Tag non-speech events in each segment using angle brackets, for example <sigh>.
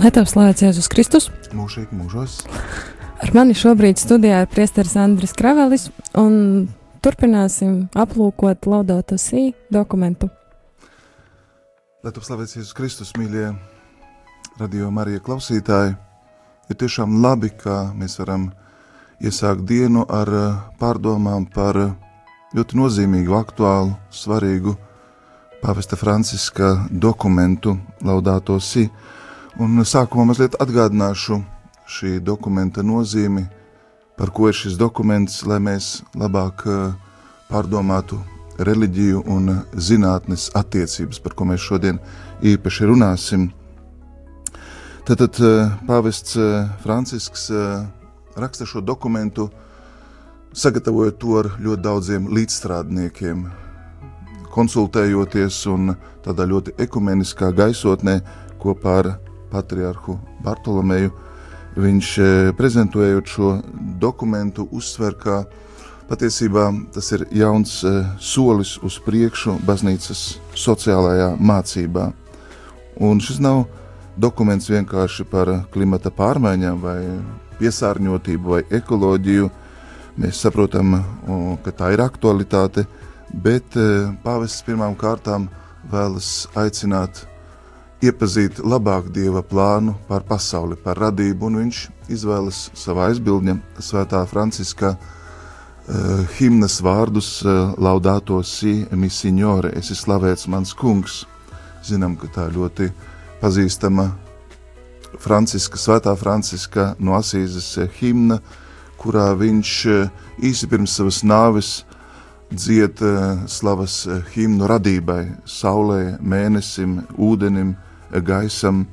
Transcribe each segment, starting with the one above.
Lai tev slavēts Jēzus Kristus. Mūžīgi mūžos. Ar mani šobrīd studijā ir priesteris Andris Kravelis, un turpināsim aplūkot Laudato Si dokumentu. Lai tu slavēts Jēzus Kristus, mīļie radio Marija klausītāji, ir tiešām labi, ka mēs varam iesākt dienu ar eh, pārdomām par eh, ļoti nozīmīgu, aktuālu, svarīgu pāvesta Franciska dokumentu Laudato Si, Un sākumā mazliet atgādināšu šī dokumenta nozīmi, par ko ir šis dokuments, lai mēs labāk eh, pārdomātu reliģiju un zinātnes attiecības, par ko mēs šodien īpaši runāsim. Tātad eh, pāvests eh, Francisks raksta šo dokumentu, sagatavojot to ar ļoti daudziem līdzstrādniekiem, konsultējoties un tādā ļoti ekumeniskā gaisotnē kopā ar patriarhu Bartolomeju, viņš e, prezentējot šo dokumentu uzsver, ka patiesībā tas ir jauns e, solis uz priekšu baznīcas sociālajā mācībā. Un šis nav dokuments vienkārši par klimata pārmaiņām vai piesārņotību vai ekoloģiju. Mēs saprotam, ka tā ir aktualitāte, bet e, pāvests pirmām kārtām vēlas aicināt iepazīt labāk dieva plānu par pasauli, par radību, un viņš izvēlas savā aizbildņa svētā Franciska uh, himnas vārdus uh, Laudato si mi signore, esi slavēts mans kungs. Zinām, ka tā ļoti pazīstama Franciska, svētā Franciska no Asīzes himna, kurā viņš uh, īsi pirms savas nāves dzied uh, slavas himnu radībai, saulē, mēnesim, ūdenim, gaisam.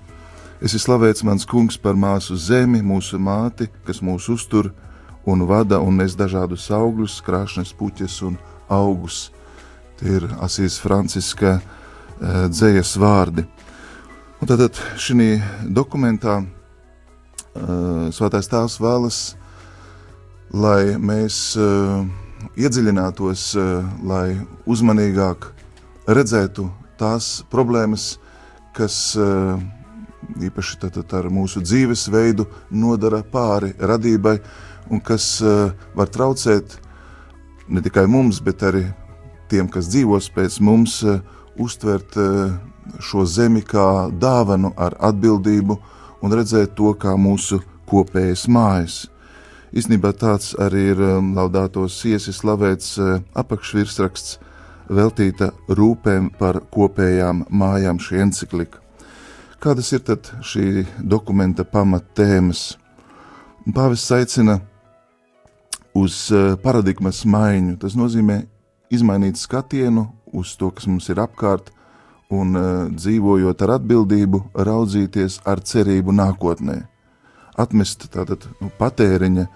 Es esmu slavēts mans kungs par māsu zemi, mūsu māti, kas mūs uztur un vada un nes dažādus augļus, krāšņas puķes un augus. Tie ir Asīs Franciska uh, dzējas vārdi. Un tātad šī dokumentā uh, Svētais Tēvs vēlas, lai mēs uh, iedziļinātos, lai uzmanīgāk redzētu tās problēmas, kas eh, īpaši tātad ar mūsu dzīvesveidu nodara pāri radībai un kas eh, var traucēt ne tikai mums, bet arī tiem, kas dzīvos pēc mums, eh, uztvert šo zemi kā dāvanu ar atbildību un redzēt to kā mūsu kopējas mājas. Īsnībā tāds arī ir laudātos iesi slavēts apakšvirsraksts veltīta rūpēm par kopējām mājām šī encyklika. Kādas ir tad šī dokumenta pamattēmas? Pāvests aicina uz eh, paradigmas maiņu. Tas nozīmē izmainīt skatienu uz to, kas mums ir apkārt, un eh, dzīvojot ar atbildību, raudzīties ar cerību nākotnē. Atmest tātad nu, patēriņa,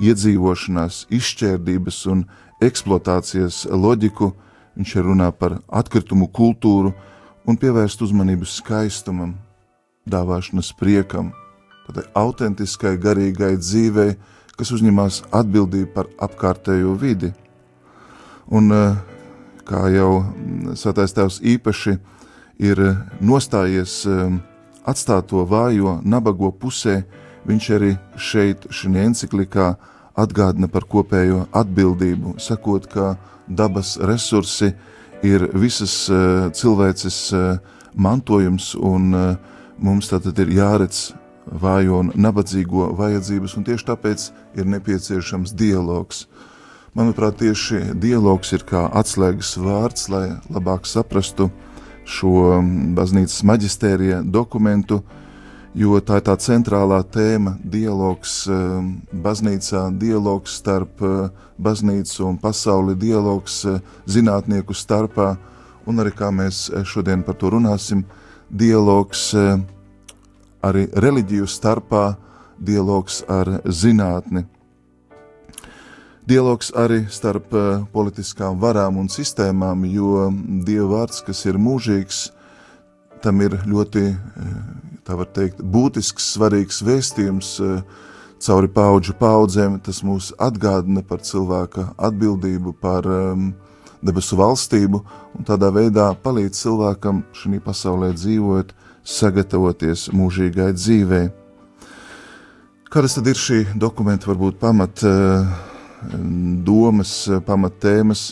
iedzīvošanās, izšķērdības un eksploatācijas loģiku, Viņš runā par atkritumu kultūru un pievērst uzmanību skaistumam, dāvāšanas priekam, tādai autentiskai garīgai dzīvei, kas uzņemās atbildību par apkārtējo vidi. Un eh, kā jau Svētais Tēvs īpaši ir nostājies eh, atstāt to vājo, nabago pusē, viņš arī šeit, šajā encyklikā, atgādina par kopējo atbildību, sakot, ka dabas resursi ir visas uh, cilvēces uh, mantojums, un uh, mums tātad ir jāredz vājo un nabadzīgo vajadzības, un tieši tāpēc ir nepieciešams dialogs. Manuprāt, tieši dialogs ir kā atslēgas vārds, lai labāk saprastu šo baznīcas maģistērija dokumentu, uh, jo tā ir tā centrālā tēma - dialogs ehm, baznīcā, dialogs starp eh, baznīcu un pasauli, dialogs eh, zinātnieku starpā, un arī kā mēs eh, šodien par to runāsim, dialogs arī reliģiju starpā, dialogs ar zinātni. Dialogs arī starp politiskām varām un sistēmām, jo Dieva vārds, kas ir mūžīgs, tam ir ļoti tā var teikt, būtisks, svarīgs vēstījums eh, cauri paudžu paudzēm. Tas mūs atgādina par cilvēka atbildību, par um, debesu valstību un tādā veidā palīdz cilvēkam šī pasaulē dzīvot sagatavoties mūžīgai dzīvei. Kādas tad ir šī dokumenta varbūt pamat domas, pamat tēmas?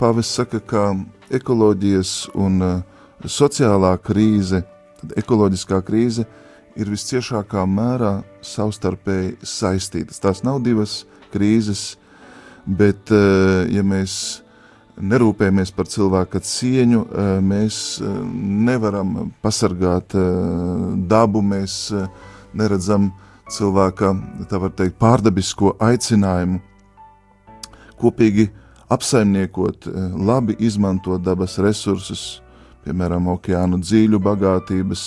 Pāvis saka, ka ekoloģijas un sociālā krīze, tad ekoloģiskā krīze ir visciešākā mērā savstarpēji saistītas. Tās nav divas krīzes, bet ja mēs nerūpējamies par cilvēka cieņu, eh, mēs eh, nevaram pasargāt eh, dabu, mēs neredzam cilvēka, tā var teikt, pārdabisko aicinājumu kopīgi apsaimniekot, labi izmantot dabas resursus, piemēram, okeānu dzīļu bagātības,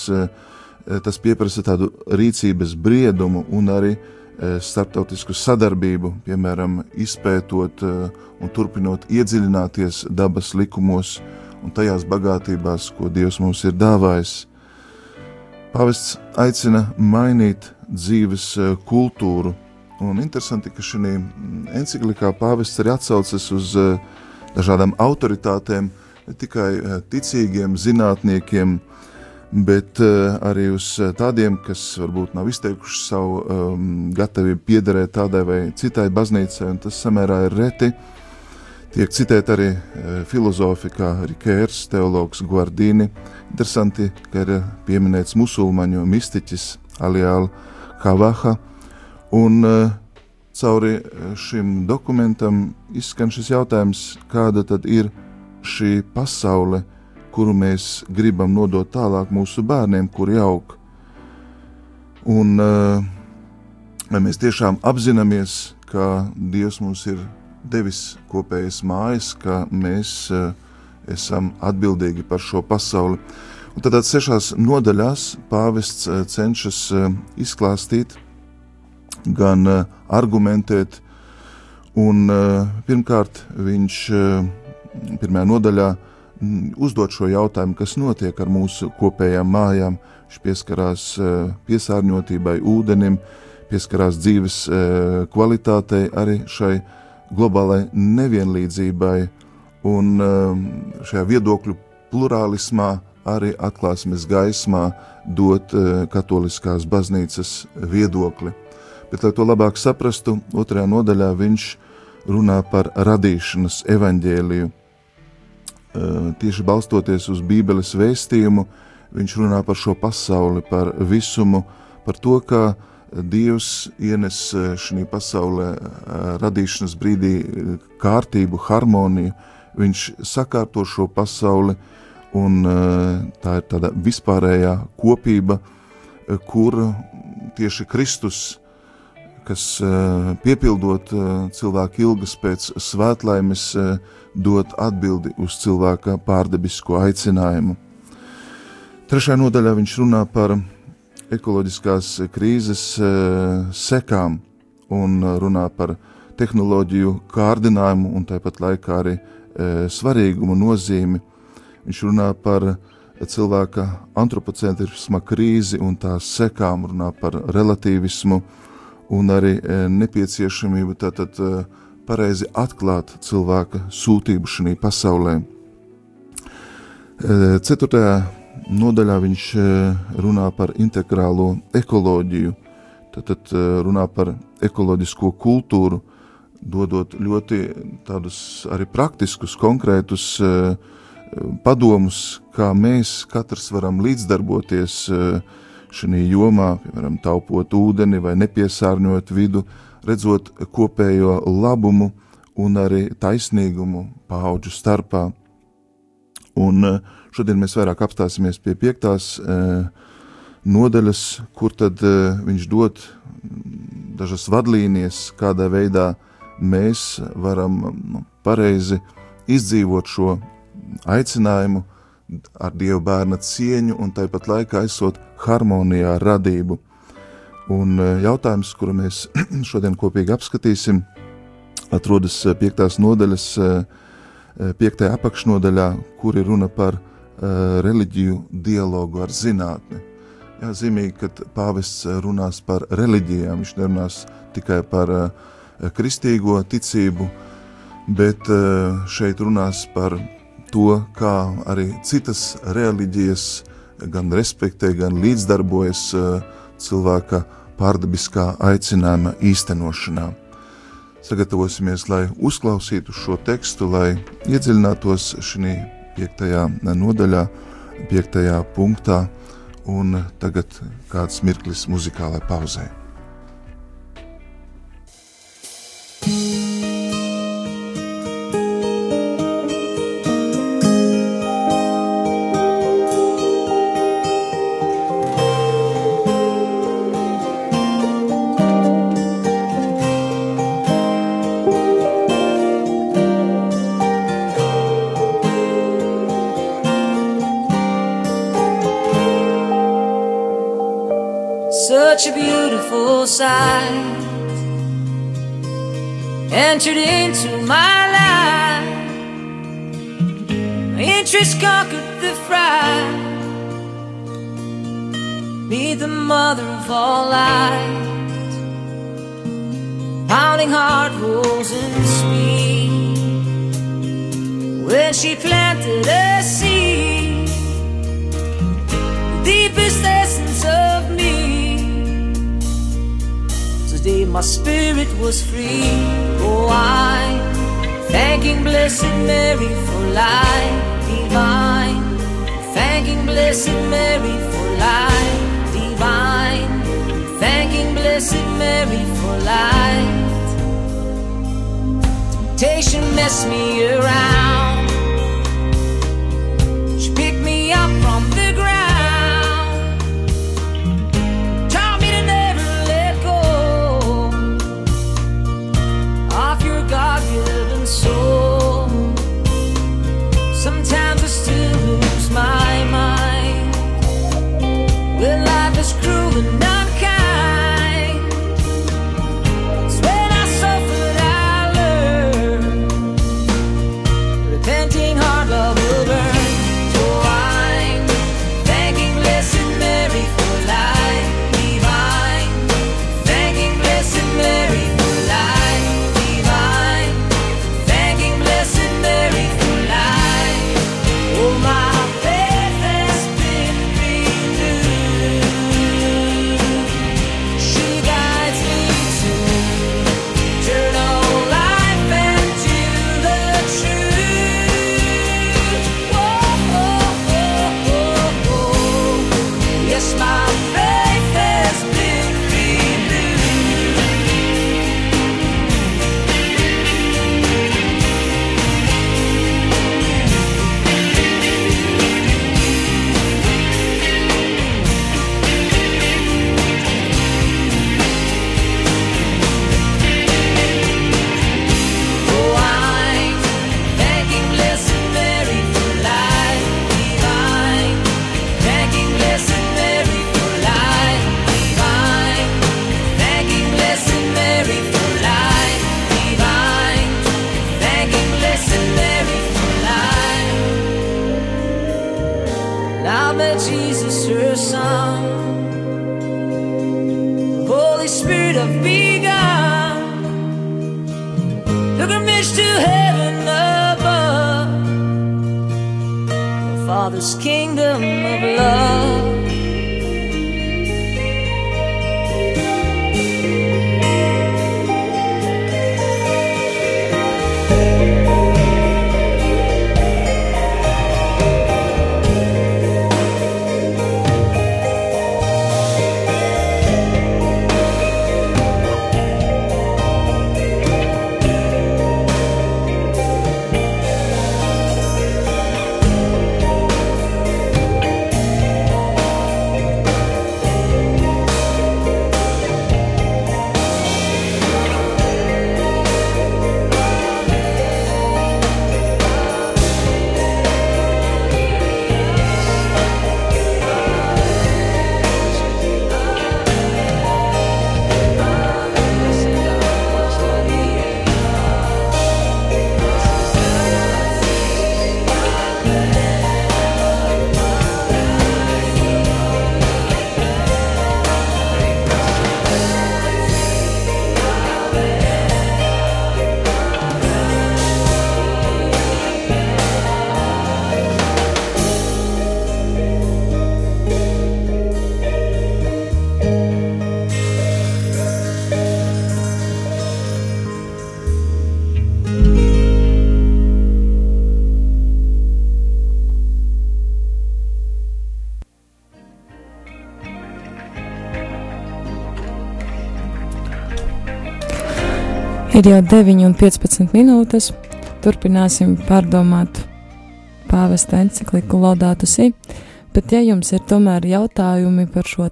tas pieprasa tādu rīcības briedumu un arī uh, Eh, starptautisku sadarbību, piemēram, izpētot un turpinot iedziļināties dabas likumos un tajās bagātībās, ko Dievs mums ir dāvājis. Pāvests aicina mainīt dzīves kultūru, un interesanti, ka šī enciklikā pāvests arī atsaucas uz dažādām autoritātēm, ne tikai ticīgiem zinātniekiem, bet uh, arī uz eh, tādiem, kas varbūt nav izteikuši savu um, gatavību piederēt tādai vai citai baznīcai, un tas samērā ir reti. Tiek citēt arī filozofi kā Rikērs, teologs Guardini. Interesanti, ka ir pieminēts musulmaņu mistiķis Aliāla Kavaha, un uh, cauri šim dokumentam izskan šis jautājums, kāda tad ir šī pasaule, kuru mēs gribam nodot tālāk mūsu bērniem, kuri aug. Un eh, vai mēs tiešām apzināmies, ka Dievs mums ir devis kopējas mājas, ka mēs eh, esam atbildīgi par šo pasauli. Un tad sešās nodaļās pāvests eh, cenšas izklāstīt, gan argumentēt, un pirmkārt viņš pirmajā nodaļā uzdot šo jautājumu, kas notiek ar mūsu kopējām mājām. Viņš pieskarās eh, piesārņotībai, ūdenim, pieskarās dzīves eh, kvalitātei, arī šai globālai nevienlīdzībai un eh, šajā viedokļu plurālismā arī atklāsmes gaismā dot katoliskās baznīcas viedokli. Bet, lai to labāk saprastu, otrajā nodaļā viņš runā par radīšanas evaņģēliju tieši balstoties uz Bībeles vēstījumu, viņš runā par šo pasauli, par visumu, par to, kā Dievs ienes eh, šajā pasaulē eh, radīšanas brīdī kārtību, harmoniju. Viņš sakārto šo pasauli, un tā ir tāda vispārējā kopība, kur tieši Kristus kas piepildot cilvēku ilgas pēc svētlaimes, dot atbildi uz cilvēka pārdabisko aicinājumu. Trešajā nodaļā viņš runā par ekoloģiskās krīzes sekām un runā par tehnoloģiju kārdinājumu un tāpat laikā arī svarīgumu nozīmi. Viņš runā par cilvēka antropocentrisma krīzi un tās sekām, runā par relativismu un arī nepieciešamību tātad uh, pareizi atklāt cilvēka sūtību šajā pasaulē. E, ceturtajā nodaļā viņš e, runā par integrālo ekoloģiju, tad, e, runā par ekoloģisko kultūru, dodot ļoti tādus arī praktiskus, konkrētus padomus, kā mēs katrs varam līdzdarboties šajā jomā, piemēram, taupot ūdeni vai nepiesārņot vidu, uh, redzot kopējo labumu un arī taisnīgumu paudžu starpā. Un eh, šodien mēs vairāk apstāsimies pie piektās eh, nodaļas, kur tad eh, viņš dod dažas vadlīnijas, kādā veidā mēs varam nu, pareizi izdzīvot šo aicinājumu ar Dieva bērna cieņu un tāpat laikā esot harmonijā ar radību. Un e, jautājums, kuru mēs <clears throat> šodien kopīgi apskatīsim, atrodas e, piektās nodaļas, e, piektajā apakšnodaļā, kur ir runa par reliģiju dialogu ar zinātni. Jā, zīmīgi, ka pāvests runās par reliģijām, viņš nerunās tikai par kristīgo ticību, bet šeit runās par to, kā arī citas reliģijas gan respektē, gan līdzdarbojas cilvēka pārdabiskā aicinājuma īstenošanā. Sagatavosimies, lai uzklausītu šo tekstu, lai iedziļinātos šajā piektajā nodaļā, piektajā punktā, un tagad kāds mirklis muzikālai pauzē. Entered into my life. My interest conquered the fright. Be the mother of all light. Pounding heart rolls in speed. When she planted a seed, my spirit was free. Oh, I thanking Blessed Mary for life divine. Thanking Blessed Mary for life divine. Thanking Blessed Mary for light. Temptation messed me around. She picked me up from Ir jau 9,15 minūtes. Turpināsim pārdomāt pāvesta encikliku Laudātu Si. Bet, ja jums ir tomēr jautājumi par šo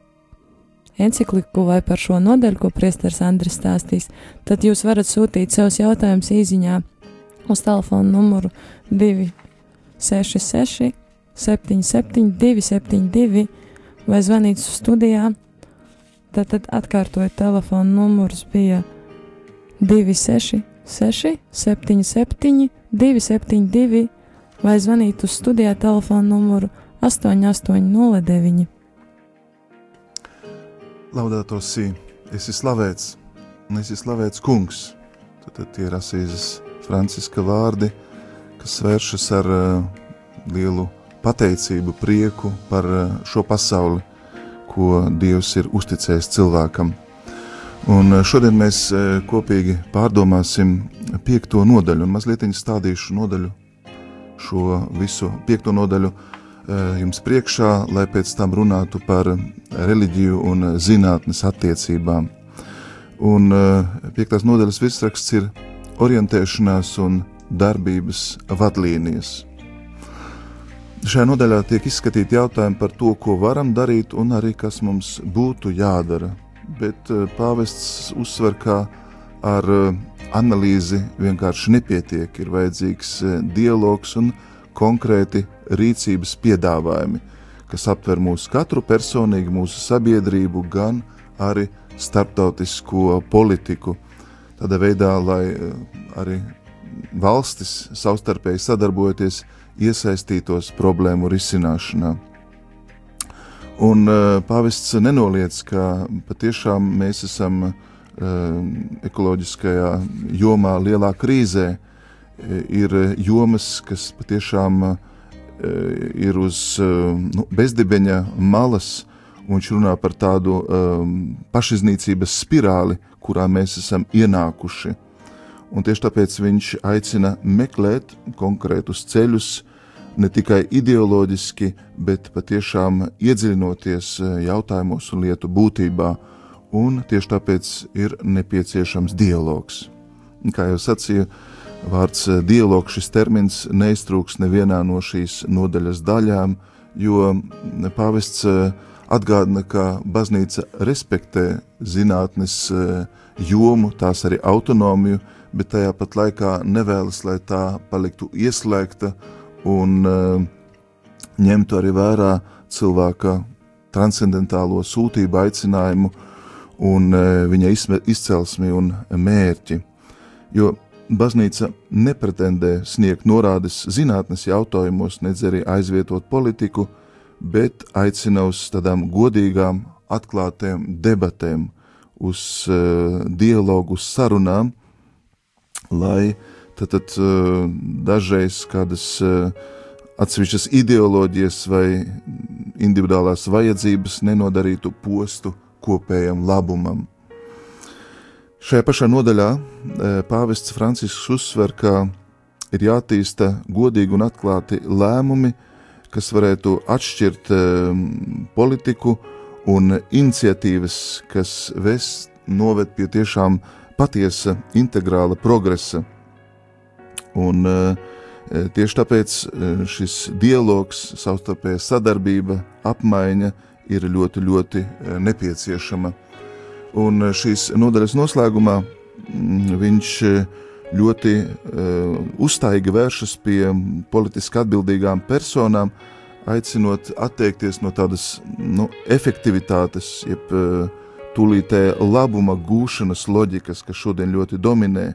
encikliku vai par šo nodaļu, ko priesteris Andris stāstīs, tad jūs varat sūtīt savus jautājumus īsiņā uz telefona numuru 266 77 272 vai zvanīt uz studijā. Tad, tad atkārtoju, telefona numurs bija 266 77 272 vai zvanīt uz studijā telefona numuru 8809. Laudāto sī, esi slavēts, un esi slavēts kungs. Tad, tad tie ir asīzes Franciska vārdi, kas vēršas ar uh, lielu pateicību, prieku par uh, šo pasauli, ko Dievs ir uzticējis cilvēkam. Un uh, šodien mēs uh, kopīgi pārdomāsim piekto nodaļu, un mazliet stādīšu nodaļu, šo visu piekto nodaļu uh, jums priekšā, lai pēc tam runātu par reliģiju un zinātnes attiecībām. Un piektās nodaļas virsraksts ir orientēšanās un darbības vadlīnijas. Šajā nodaļā tiek izskatīti jautājumi par to, ko varam darīt un arī kas mums būtu jādara. Bet uh, pāvests uzsver, ka ar uh, analīzi vienkārši nepietiek, ir vajadzīgs uh, dialogs un konkrēti rīcības piedāvājumi, kas aptver mūsu katru personīgi, mūsu sabiedrību, gan arī starptautisko politiku. Tādā veidā, lai arī valstis savstarpēji sadarbojoties, iesaistītos problēmu risināšanā. Un uh, pāvests nenoliedz, ka patiešām mēs esam uh, ekoloģiskajā jomā lielā krīzē. Uh, ir jomas, kas patiešām uh, ir uz uh, nu, bezdibeņa malas, un viņš runā par tādu um, pašiznīcības spirāli, kurā mēs esam ienākuši. Un tieši tāpēc viņš aicina meklēt konkrētus ceļus, ne tikai ideoloģiski, bet patiešām iedziļinoties jautājumos un lietu būtībā, un tieši tāpēc ir nepieciešams dialogs. Kā jau sacīja, vārds dialogs, šis termins neiztrūks nevienā no šīs nodaļas daļām, jo pāvests atgādina, ka baznīca respektē zinātnes jomu, tās arī autonomiju, bet tajā pat laikā nevēlas, lai tā paliktu ieslēgta un uh, ņemtu arī vērā cilvēka transcendentālo sūtību, aicinājumu un uh, viņa izcelsmi un mērķi. Jo baznīca nepretendē sniegt norādes zinātnes jautājumos, nedz arī aizvietot politiku, bet aicina uz tādām godīgām, atklātām debatēm, uz uh, dialogu, sarunām, lai tad, tad dažreiz kādas atsevišķas ideoloģijas vai individuālās vajadzības nenodarītu postu kopējam labumam. Šajā pašā nodaļā pāvests Francisks uzsver, ka ir jātīsta godīgi un atklāti lēmumi, kas varētu atšķirt politiku un iniciatīvas, kas vest noved pie tiešām patiesa integrāla progresa. Un, uh, tieši tāpēc uh, šis dialogs, savstarpēja sadarbība, apmaiņa ir ļoti, ļoti uh, nepieciešama. Un šīs nodaļas noslēgumā mm, viņš ļoti uh, uztaigi vēršas pie politiski atbildīgām personām, aicinot atteikties no tādas nu, efektivitātes, jeb uh, tūlītēja labuma gūšanas loģikas, kas šodien ļoti dominē,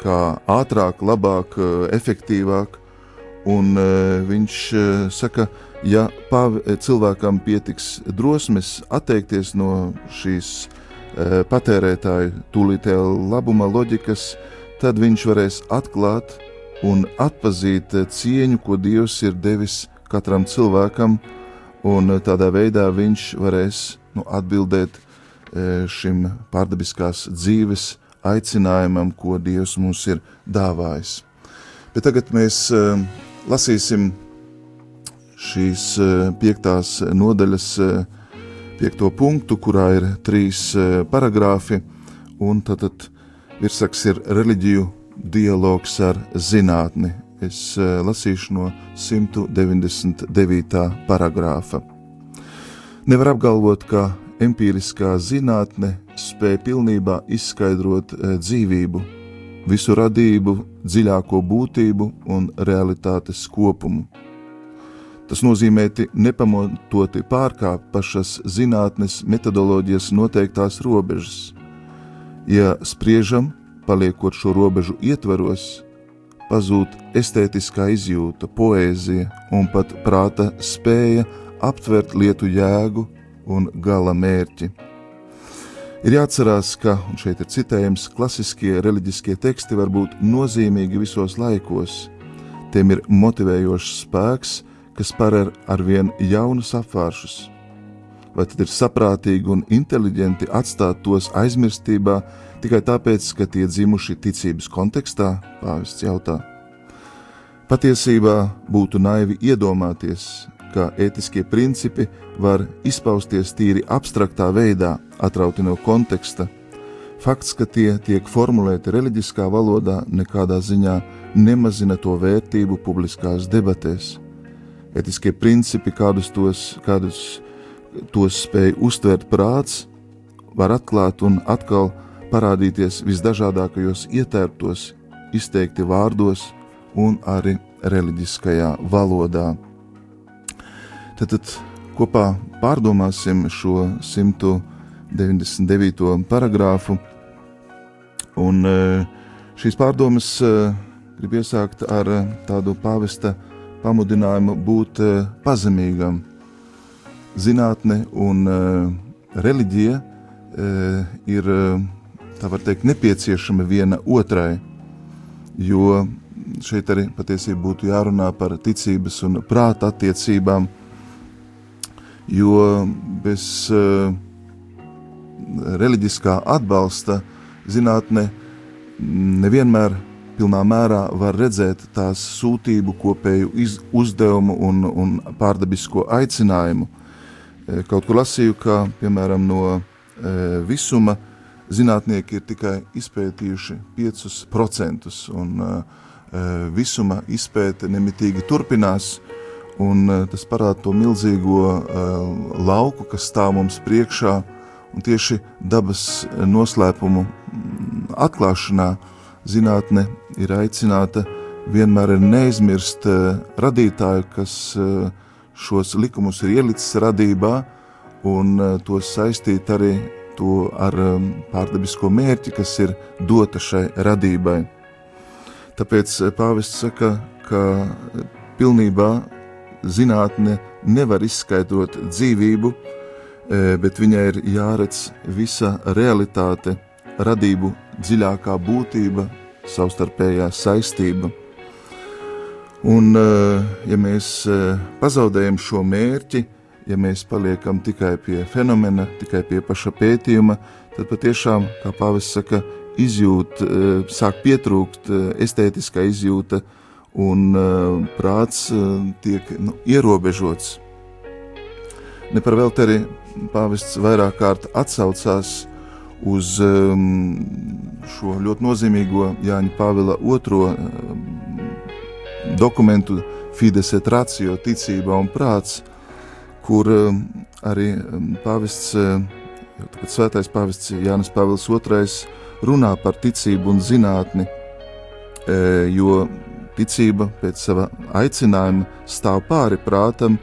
kā ātrāk, labāk, eh, efektīvāk. Un uh, viņš uh, saka, ja cilvēkam pietiks drosmes atteikties no šīs patērētāju tūlītēja labuma loģikas, tad viņš varēs atklāt un atpazīt cieņu, ko Dievs ir devis katram cilvēkam, un tādā veidā viņš varēs nu, atbildēt šim pārdabiskās dzīves aicinājumam, ko Dievs mums ir dāvājis. Bet tagad mēs e, lasīsim šīs e, piektās nodaļas piekto punktu, kurā ir trīs paragrāfi, un tad, tad Virsaks ir reliģiju dialogs ar zinātni. Es eh, lasīšu no 199. paragrāfa. Nevar apgalvot, ka empiriskā zinātne spēja pilnībā izskaidrot eh, dzīvību, visu radību, dziļāko būtību un realitātes kopumu. Tas nozīmē nepamatoti pārkāpt pašas zinātnes metodoloģijas noteiktās robežas. Ja spriežam, paliekot šo robežu ietvaros, pazūd estētiskā izjūta, poēzija un pat prāta spēja aptvert lietu jēgu un gala mērķi. Ir jāatcerās, ka, un šeit ir citējums, klasiskie reliģiskie teksti var būt nozīmīgi visos laikos. Tiem ir motivējošs spēks, kas parer arvien jaunus apvāršus. Vai tad ir saprātīgi un inteliģenti atstāt tos aizmirstībā tikai tāpēc, ka tie dzimuši ticības kontekstā? Pāvests jautā. Patiesībā būtu naivi iedomāties, ka ētiskie principi var izpausties tīri abstraktā veidā, atrauti no konteksta. Fakts, ka tie tiek formulēti reliģiskā valodā, nekādā ziņā nemazina to vērtību publiskās debatēs etiskie principi, kādus tos, kādus tos spēj uztvert prāts, var atklāt un atkal parādīties visdažādākajos ietērptos, izteikti vārdos un arī reliģiskajā valodā. Tad, kopā pārdomāsim šo 199. paragrāfu, un e, šīs pārdomas e, grib iesākt ar e, tādu pāvesta pamudinājumu būt pazemīgam. Zinātne un reliģija ir, tā var teikt, nepieciešama viena otrai, jo šeit arī patiesībā būtu jārunā par ticības un prāta attiecībām, jo bez uh, reliģiskā atbalsta zinātne nevienmēr pilnā mērā var redzēt tās sūtību, kopēju iz, uzdevumu un, un pārdabisko aicinājumu. E, kaut kur lasīju, ka piemēram no e, visuma zinātnieki ir tikai izpētījuši 5%, un e, visuma izpēte nemitīgi turpinās, un tas parāda to milzīgo lauku, kas stāv mums priekšā, un tieši dabas noslēpumu atklāšanā zinātne ir aicināta vienmēr ir neizmirst uh, radītāju, kas uh, šos likumus ir ielicis radībā un uh, tos saistīt arī to ar um, pārdabisko mērķi, kas ir dota šai radībai. Tāpēc pāvests saka, ka pilnībā zinātne nevar izskaidrot dzīvību, bet viņai ir jāredz visa realitāte, radību dziļākā būtība, savstarpējā saistība. Un, eh, ja mēs eh, pazaudējam šo mērķi, ja mēs paliekam tikai pie fenomena, tikai pie paša pētījuma, tad patiešām, kā pāvis saka, izjūt, eh, sāk pietrūkt estētiskā izjūta un prāts tiek nu, ierobežots. Ne par velti arī pāvests vairāk kārt atsaucās uz um, šo ļoti nozīmīgo Jāņa Pāvila otro um, dokumentu Fides et Ratio, ticība un prāts, kur um, arī um, pāvests, uh, tagad svētais pāvests Jānis Pāvils II runā par ticību un zinātni, uh, jo ticība pēc sava aicinājuma stāv pāri prātam,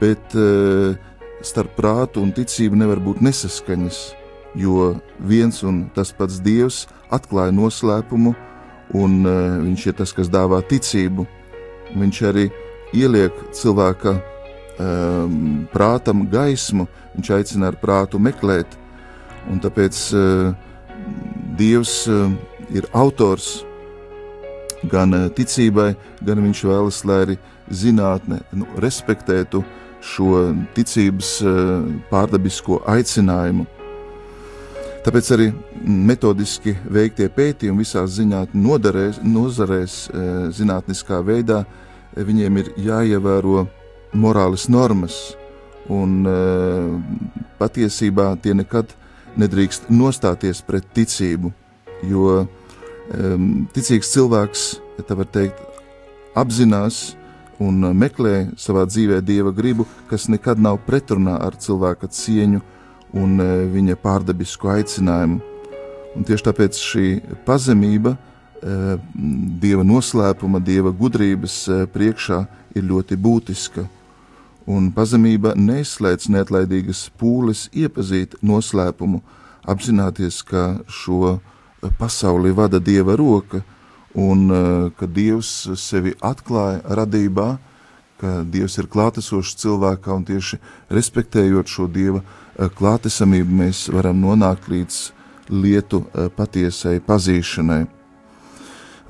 bet uh, starp prātu un ticību nevar būt nesaskaņas jo viens un tas pats Dievs atklāja noslēpumu, un uh, Viņš ir tas, kas dāvā ticību. Viņš arī ieliek cilvēka um, prātam gaismu, viņš aicina ar prātu meklēt, un tāpēc uh, Dievs uh, ir autors gan uh, ticībai, gan viņš vēlas, lai arī zinātne nu, respektētu šo ticības uh, pārdabisko aicinājumu. Tāpēc arī metodiski veiktie pētījumi visās zinātnīs nozarēs, e, zinātniskā veidā, viņiem ir jāievēro morāles normas, un patiesībā tie nekad nedrīkst nostāties pret ticību. jo ticīgs cilvēks, ja tā var teikt, apzinās un meklē savā dzīvē dieva gribu, kas nekad nav pretrunā ar cilvēka cieņu un uh, viņa pārdabisku aicinājumu. Un tieši tāpēc šī pazemība, uh, dieva noslēpuma, dieva gudrības priekšā ir ļoti būtiska un pazemība neizslēdz neatlaidīgas pūles iepazīt noslēpumu, apzināties, ka šo pasauli vada Dieva roka un eh, ka Dievs sevi atklāja radībā, ka Dievs ir klātesošs cilvēkā un tieši respektējot šo Dieva eh, klātesamību mēs varam nonākt līdz lietu eh, patiesai pazīšanai.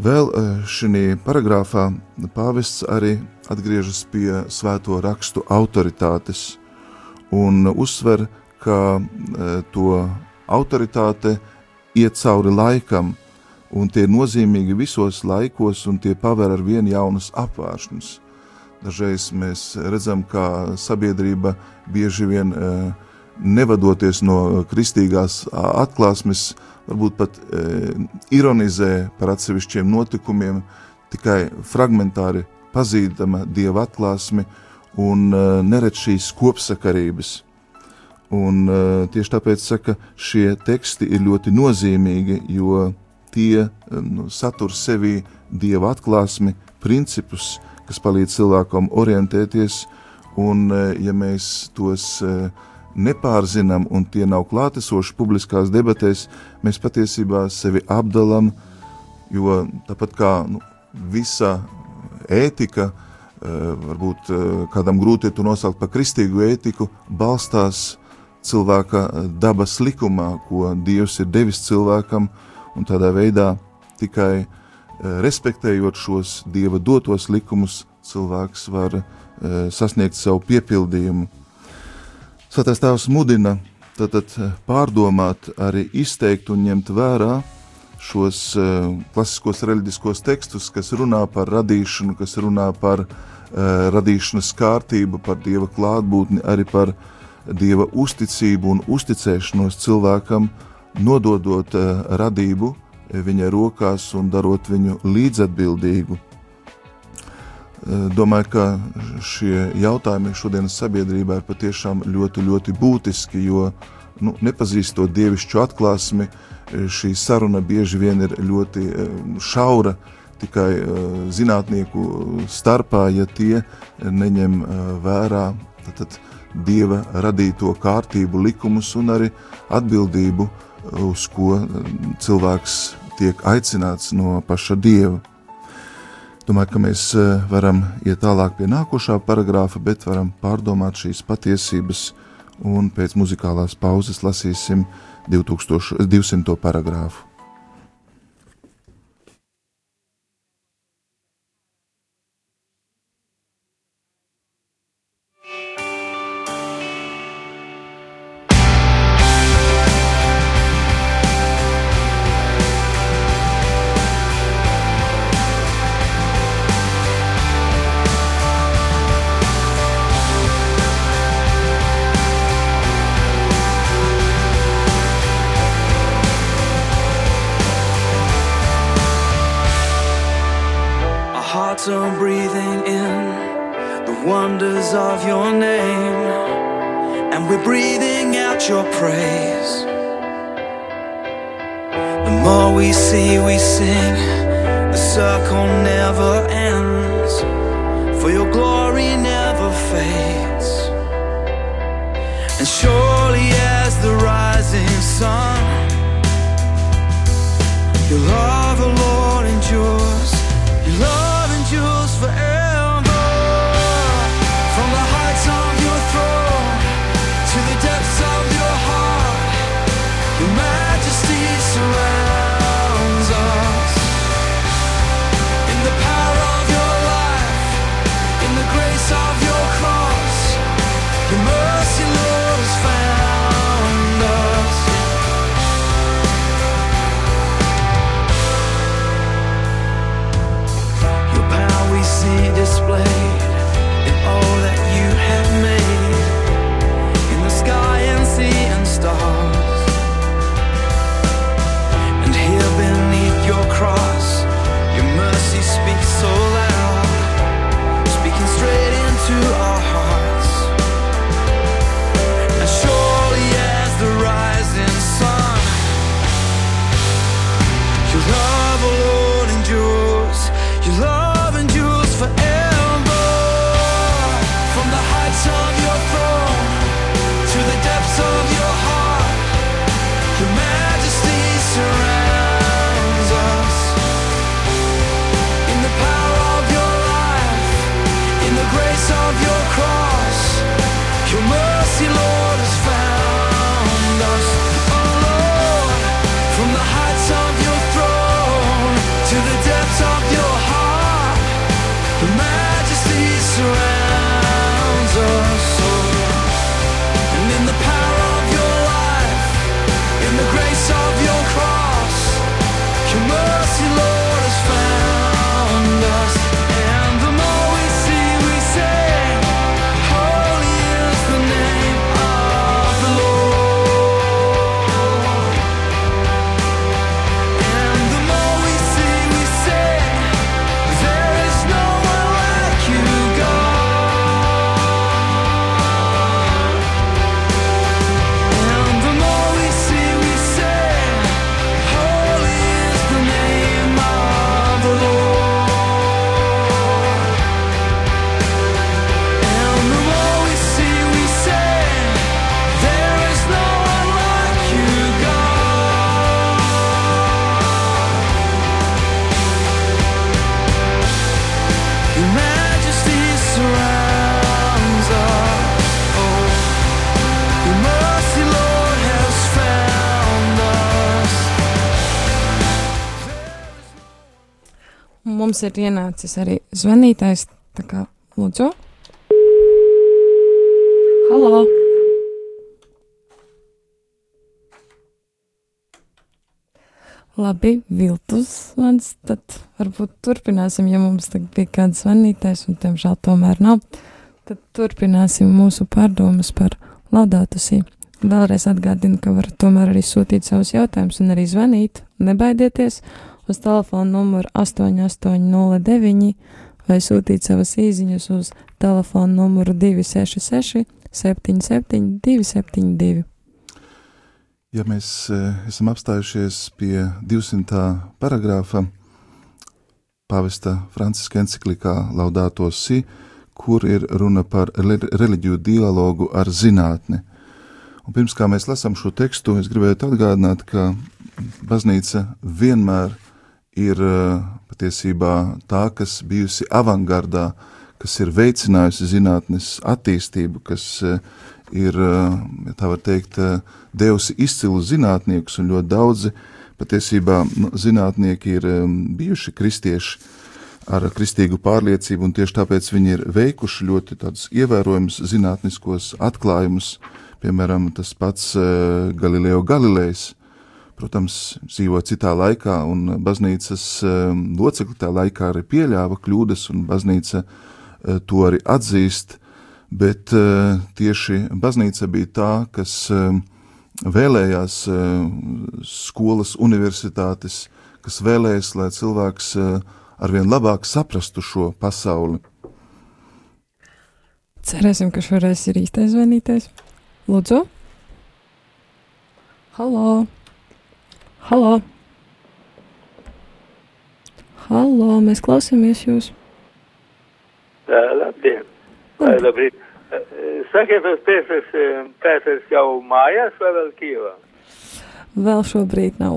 Vēl šī paragrāfā pāvests arī atgriežas pie svēto rakstu autoritātes un uzsver, ka to autoritāte iet cauri laikam, un tie ir nozīmīgi visos laikos, un tie paver ar vienu jaunas apvāršanas. Dažreiz mēs redzam, kā sabiedrība bieži vien nevadoties no kristīgās atklāsmes, varbūt pat ironizē par atsevišķiem notikumiem, tikai fragmentāri pazīdama dieva atklāsmi un neredz šīs kopsakarības. Un, uh, tieši tāpēc saka, šie teksti ir ļoti nozīmīgi, jo tie nu, satur sevī dieva atklāsmi, principus, kas palīdz cilvēkam orientēties, un uh, ja mēs tos uh, nepārzinām un tie nav klātesoši publiskās debatēs, mēs patiesībā sevi apdalam, jo tāpat kā nu, visa ētika, varbūt kādam grūti to nosaukt par kristīgu ētiku, balstās cilvēka eh, dabas likumā, ko Dievs ir devis cilvēkam, un tādā veidā tikai eh, respektējot šos Dieva dotos likumus, cilvēks var eh, sasniegt savu piepildījumu. Svētais Tēvs mudina tātad pārdomāt, arī izteikt un ņemt vērā šos klasiskos reliģiskos tekstus, kas runā par radīšanu, kas runā par radīšanas kārtību, par dieva klātbūtni, arī par uh, dieva uzticību un uzticēšanos cilvēkam, nododot uh, radību viņa rokās un darot viņu līdzatbildīgu. Uh, domāju, ka šie jautājumi šodienas sabiedrībā ir patiešām ļoti, ļoti būtiski, jo nu, nepazīstot dievišķu atklāsmi, šī saruna bieži vien ir ļoti šaura, tikai zinātnieku starpā, ja tie neņem vērā. Tad, tad dieva radīto kārtību, likumus un arī atbildību, uz ko mm, cilvēks tiek aicināts no paša dieva. Domāju, ka mēs eh, varam iet tālāk pie nākošā paragrāfa, bet varam pārdomāt šīs patiesības un pēc muzikālās pauzes lasīsim 2200. paragrāfu. And surely as the rising sun, you'll mums ir ienācis arī zvanītājs. Tā kā lūdzu. Halo! Labi, viltus zvans, tad varbūt turpināsim, ja mums bija kāds zvanītājs, un tiemžēl tomēr nav. Tad turpināsim mūsu pārdomas par laudātusī. Vēlreiz atgādinu, ka varat tomēr arī sūtīt savus jautājumus un arī zvanīt. Nebaidieties uz telefona numuru 8809 vai sūtīt savas īziņas uz telefona numuru 266 77 272. Ja mēs e, esam apstājušies pie 200. paragrāfa pāvesta Franciska enciklikā Laudāto Si, kur ir runa par reliģiju dialogu ar zinātni. Un pirms kā mēs lasām šo tekstu, es gribētu atgādināt, ka baznīca vienmēr ir e, patiesībā tā, kas bijusi avangardā, kas ir veicinājusi zinātnes attīstību, kas uh, ir, ja tā var teikt, devusi izcilus zinātniekus, un ļoti daudzi patiesībā zinātnieki ir bijuši kristieši ar kristīgu pārliecību, un tieši tāpēc viņi ir veikuši ļoti tādus ievērojumus zinātniskos atklājumus, piemēram, tas pats Galileo Galilejs, protams, dzīvo citā laikā, un baznīcas locekļi tā laikā arī pieļāva kļūdas, un baznīca to arī atzīst, bet uh, tieši baznīca bija tā, kas uh, vēlējās uh, skolas, universitātes, kas vēlējas, lai cilvēks uh, arvien labāk saprastu šo pasauli. Cerēsim, ka šoreiz ir īstais zvanītais. Lūdzu! Halo! Halo! Halo! Mēs klausāmies jūs! Tā, labdien! Vai, labrīt. Sakiet, tas Pēters, Pēters jau mājās vai vēl Kīvā? Vēl šobrīd nav.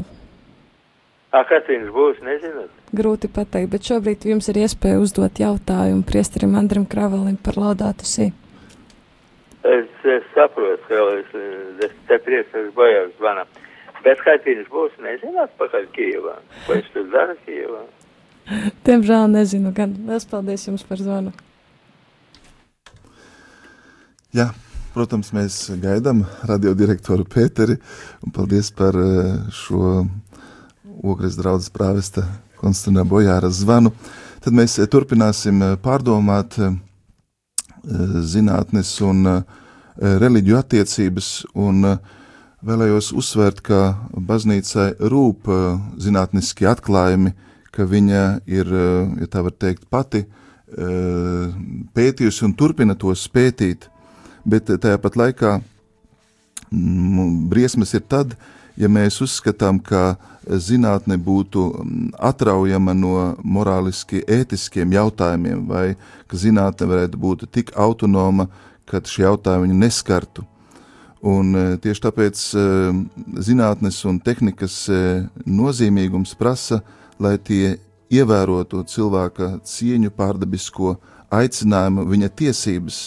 A, kad viņš būs, nezināt? Grūti pateikt, bet šobrīd jums ir iespēja uzdot jautājumu priesterim Andrim Kravalim par laudātu sī. Es, es saprotu, ka es, es te priecājos bojās zvana. Bet kad viņš būs, nezināt pakaļ Kīvā? Ko viņš tur dara Kīvā? Diemžēl nezinu, gan liels paldies jums par zvanu. Jā, protams, mēs gaidām radiodirektoru Pēteri, un paldies par eh, šo ogres draudzes prāvesta Konstantina Bojāra zvanu. Tad mēs eh, turpināsim eh, pārdomāt zinātnes un reliģiju attiecības, un vēlējos uzsvērt, ka baznīcai rūp zinātniski atklājumi, ka viņa ir, ja tā var teikt, pati pētījusi un turpina tos pētīt bet tāpat laikā mm, briesmas ir tad, ja mēs uzskatām, ka zinātne būtu mm, atraujama no morāliski ētiskiem jautājumiem, vai ka zinātne varētu būt tik autonoma, ka šie jautājumi viņu neskartu. Un e, tieši tāpēc e, zinātnes un tehnikas e, nozīmīgums prasa, lai tie ievērotu cilvēka cieņu, pārdabisko aicinājumu, viņa tiesības,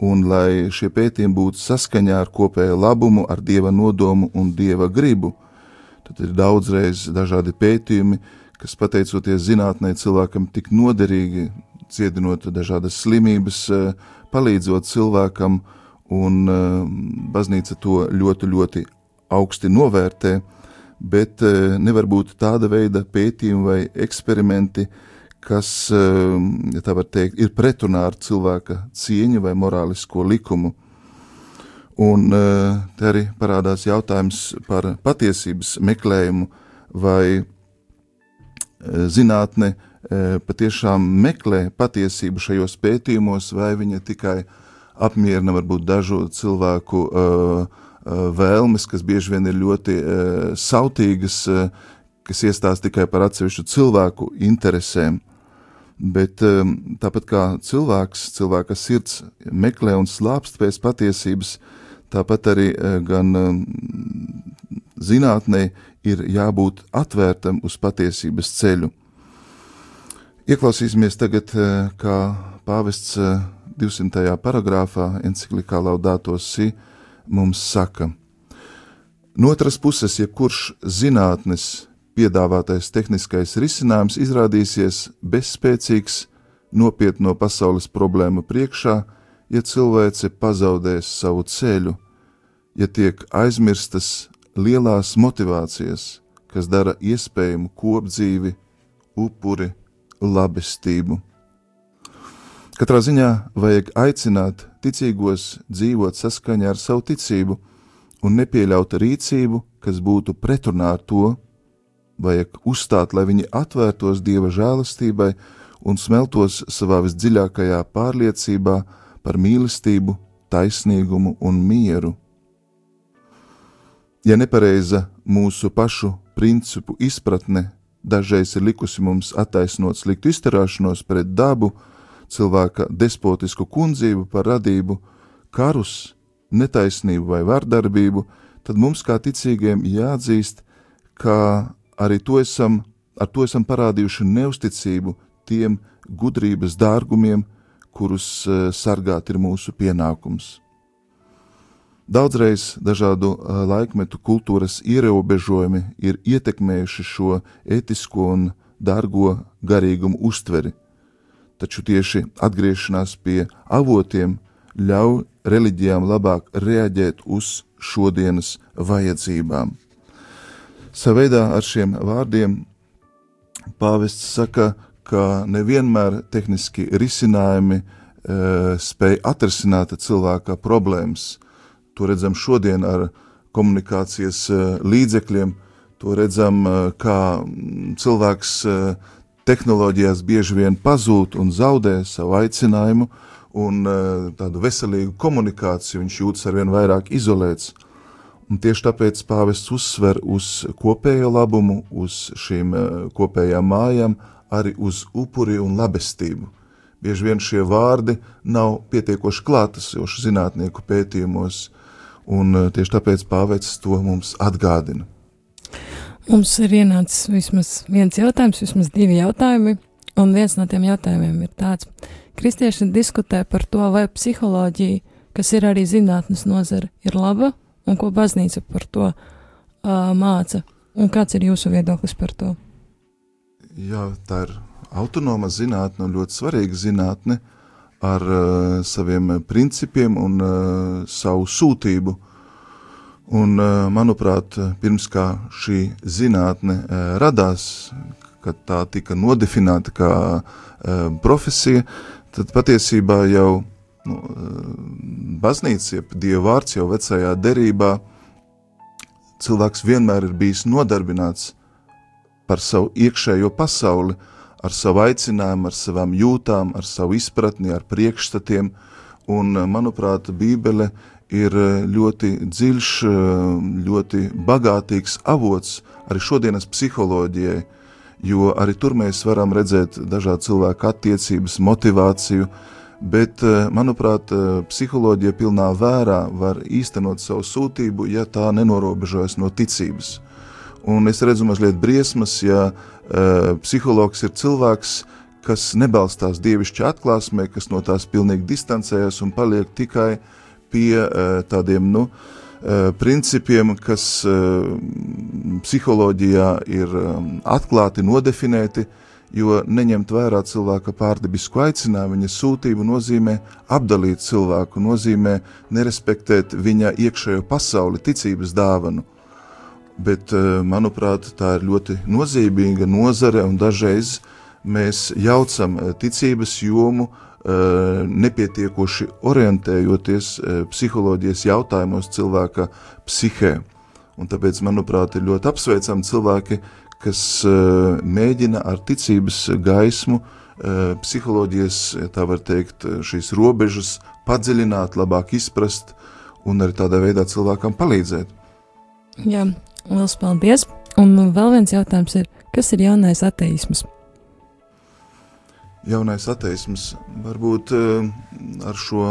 un lai šie pētījumi būtu saskaņā ar kopējo labumu, ar dieva nodomu un dieva gribu. Tad ir daudzreiz dažādi pētījumi, kas pateicoties zinātnē cilvēkam tik noderīgi, ciedinot dažādas slimības, eh, palīdzot cilvēkam, un eh, baznīca to ļoti, ļoti augsti novērtē, bet eh, nevar būt tāda veida pētījumi vai eksperimenti, kas, ehm, ja tā var teikt, ir pretrunā ar cilvēka cieņu vai morālisko likumu. Un eh, te arī parādās jautājums par patiesības meklējumu, vai eh, zinātne eh, patiešām meklē patiesību šajos pētījumos, vai viņa tikai apmierina varbūt dažu cilvēku vēlmes, kas bieži vien ir ļoti sautīgas, kas iestāsta tikai par atsevišķu cilvēku interesēm. Bet um, tāpat kā cilvēks, cilvēka sirds meklē un slāpst pēc patiesības, tāpat arī uh, gan um, zinātnē ir jābūt atvērtam uz patiesības ceļu. Ieklausīsimies tagad, uh, kā pāvests 200. Uh, paragrāfā enciklikā Laudato Si mums saka: No otras puses, jebkurš zinātnes, piedāvātais tehniskais risinājums izrādīsies bezspēcīgs nopietno pasaules problēmu priekšā, ja cilvēce pazaudēs savu ceļu, ja tiek aizmirstas lielās motivācijas, kas dara iespējamu kopdzīvi, upuri, labestību. Katrā ziņā vajag aicināt ticīgos dzīvot saskaņā ar savu ticību un nepieļaut rīcību, kas būtu pretrunā ar to, vajag uzstāt, lai viņi atvērtos Dieva žēlastībai un smeltos savā visdziļākajā pārliecībā par mīlestību, taisnīgumu un mieru. Ja nepareiza mūsu pašu principu izpratne dažreiz ir likusi mums attaisnot sliktu izturēšanos pret dabu, cilvēka despotisku kundzību par radību, karus, netaisnību vai vardarbību, tad mums kā ticīgiem jāatzīst, ka arī to esam, ar to esam parādījuši neusticību tiem gudrības dārgumiem, kurus eh, sargāt ir mūsu pienākums. Daudzreiz dažādu eh, laikmetu kultūras ierobežojumi ir ietekmējuši šo etisko un dārgo garīgumu uztveri, taču tieši atgriešanās pie avotiem ļauj reliģijām labāk reaģēt uz šodienas vajadzībām. Saveidā ar šiem vārdiem pāvests saka, ka nevienmēr tehniski risinājumi e, spēj atrisināt cilvēka problēmas. To redzam šodien ar komunikācijas e, līdzekļiem, to redzam, e, kā cilvēks e, tehnoloģijās bieži vien pazūd un zaudē savu aicinājumu un e, tādu veselīgu komunikāciju, viņš jūtas arvien vairāk izolēts. Un tieši tāpēc pāvests uzsver uz kopējo labumu, uz šīm e, kopējām mājām, arī uz upuri un labestību. Bieži vien šie vārdi nav pietiekoši klātesoši zinātnieku pētījumos, un eh, tieši tāpēc pāvests to mums atgādina. Mums ir ienācis vismaz viens jautājums, vismaz divi jautājumi, un viens no tiem jautājumiem ir tāds. Kristieši diskutē par to, vai psiholoģija, kas ir arī zinātnes nozara, ir laba, un ko baznīca par to uh, māca, un kāds ir jūsu viedoklis par to? Jā, tā ir autonoma zinātne ļoti svarīga zinātne ar uh, saviem principiem un uh, savu sūtību. Un, uh, manuprāt, pirms kā šī zinātne uh, radās, kad tā tika nodefinēta kā uh, profesija, tad patiesībā jau nu, baznīca, jeb Dieva vārds jau vecajā derībā, cilvēks vienmēr ir bijis nodarbināts par savu iekšējo pasauli, ar savu aicinājumu, ar savām jūtām, ar savu izpratni, ar priekšstatiem. Un, manuprāt, Bībele ir ļoti dziļš, ļoti bagātīgs avots arī šodienas psiholoģijai, jo arī tur mēs varam redzēt dažādu cilvēku attiecības, motivāciju, bet, manuprāt, psiholoģija pilnā vērā var īstenot savu sūtību, ja tā nenorobežojas no ticības. Un es redzu mazliet briesmas, ja uh, psihologs ir cilvēks, kas nebalstās dievišķa atklāsmē, kas no tās pilnīgi distancējas un paliek tikai pie uh, tādiem, nu, uh, principiem, kas uh, psiholoģijā ir atklāti nodefinēti, jo neņemt vērā cilvēka pārdebisku aicinājumu, viņa sūtību nozīmē apdalīt cilvēku, nozīmē nerespektēt viņa iekšējo pasauli, ticības dāvanu. Bet, eh, manuprāt, tā ir ļoti nozīmīga nozare, un dažreiz mēs jaucam eh, ticības jomu, eh, nepietiekoši orientējoties psiholoģijas jautājumos cilvēka psihē. Un tāpēc, manuprāt, ir ļoti apsveicami cilvēki, kas mēģina ar ticības gaismu psiholoģijas, tā var teikt, šīs robežas padziļināt, labāk izprast un arī tādā veidā cilvēkam palīdzēt. Jā, Lielas paldies! Un vēl viens jautājums ir, kas ir jaunais ateisms? Jaunais ateisms varbūt uh, ar šo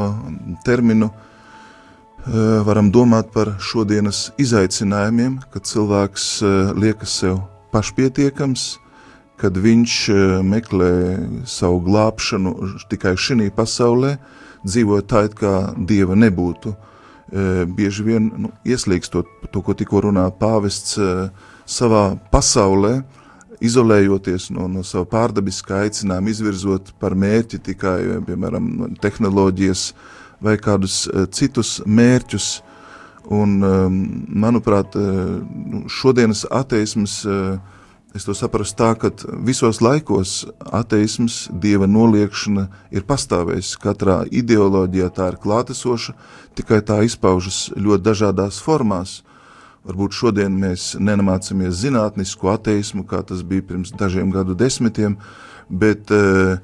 terminu uh, varam domāt par šodienas izaicinājumiem, kad cilvēks uh, liekas sev pašpietiekams, kad viņš meklē savu glābšanu tikai šī pasaulē, dzīvojot tā, it kā dieva nebūtu. Uh, bieži vien nu, ieslīgstot to, ko tikko runāja pāvests, savā pasaulē, izolējoties no, no sava pārdabiskā aicinājuma, izvirzot par mērķi tikai, piemēram, tehnoloģijas vai kādus uh, citus mērķus. Un, um, manuprāt, uh, šodienas ateisms, uh, es to saprastu tā, ka visos laikos ateisms, dieva noliekšana ir pastāvējusi. Katrā ideoloģijā tā ir klātesoša, tikai tā izpaužas ļoti dažādās formās. Varbūt šodien mēs nemācāmies zinātnisku ateismu, kā tas bija pirms dažiem gadu desmitiem, bet uh,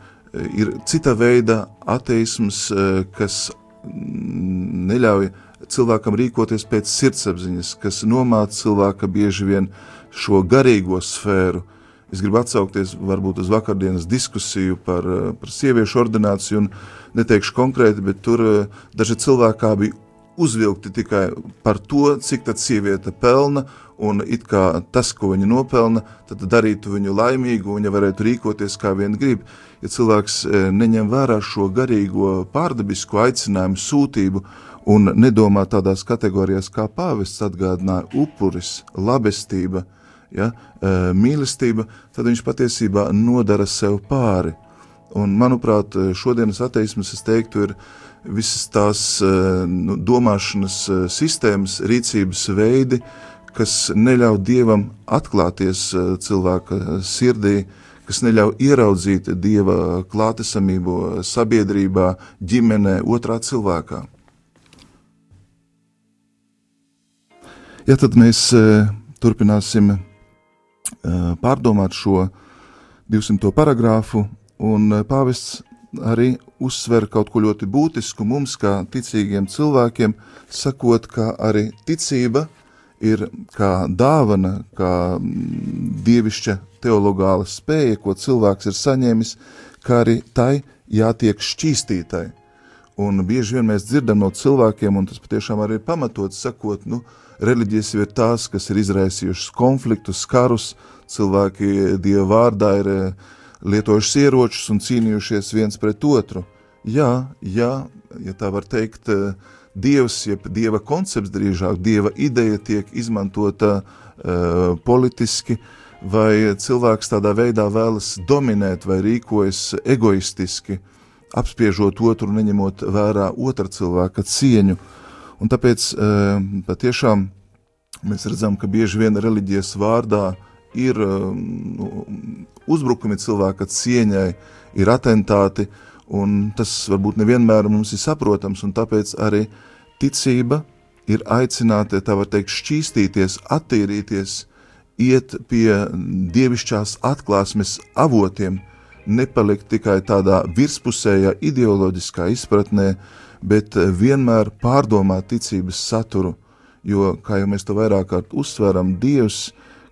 ir cita veida ateisms, uh, kas neļauj cilvēkam rīkoties pēc sirdsapziņas, kas nomāca cilvēka bieži vien šo garīgo sfēru. Es gribu atsaukties varbūt uz vakardienas diskusiju par, par sieviešu ordināciju, un neteikšu konkrēti, bet tur daži cilvēki bija uzvilkti tikai par to, cik tad sieviete pelna, un it kā tas, ko viņa nopelna, tad darītu viņu laimīgu, un viņa varētu rīkoties kā vien grib. Ja cilvēks e, neņem vērā šo garīgo pārdabisko aicinājumu sūtību un nedomā tādās kategorijās kā pāvests atgādināja upuris, labestība, ja, e, mīlestība, tad viņš patiesībā nodara sev pāri. Un, manuprāt, šodienas ateismas, es teiktu, ir visas tās eh, nu, domāšanas eh, sistēmas, rīcības veidi, kas neļauj dievam atklāties eh, cilvēka sirdī, kas neļauj ieraudzīt dieva klātesamību sabiedrībā, ģimenē, otrā cilvēkā. Ja tad mēs turpināsim pārdomāt šo 200. paragrāfu, un pāvests arī uzsver kaut ko ļoti būtisku mums, kā ticīgiem cilvēkiem, sakot, ka arī ticība ir kā dāvana, kā mm, dievišķa teologāla spēja, ko cilvēks ir saņēmis, kā arī tai jātiek šķīstītai. Un bieži vien mēs dzirdam no cilvēkiem, un tas patiešām arī ir pamatots, sakot, nu, reliģijas ir tās, kas ir izraisījušas konfliktus, karus, cilvēki Dieva vārdā ir uh, lietojušas ieročus un cīnījušies viens pret otru. Jā, jā, ja tā var teikt, eh, Dievs, jeb Dieva koncepts drīzāk, Dieva ideja tiek izmantota uh, politiski, vai cilvēks tādā veidā vēlas dominēt vai rīkojas egoistiski, apspiežot otru, neņemot vērā otra cilvēka cieņu. Un tāpēc uh, patiešām mēs redzam, ka bieži vien reliģijas vārdā ir uh, uzbrukumi cilvēka cieņai, ir atentāti, un tas varbūt nevienmēr mums ir saprotams, un tāpēc arī ticība ir aicināta, tā var teikt, šķīstīties, attīrīties, iet pie dievišķās atklāsmes avotiem, nepalikt tikai tādā virspusējā ideoloģiskā izpratnē, bet vienmēr pārdomāt ticības saturu, jo, kā jau mēs to vairāk kārt uzsveram, Dievs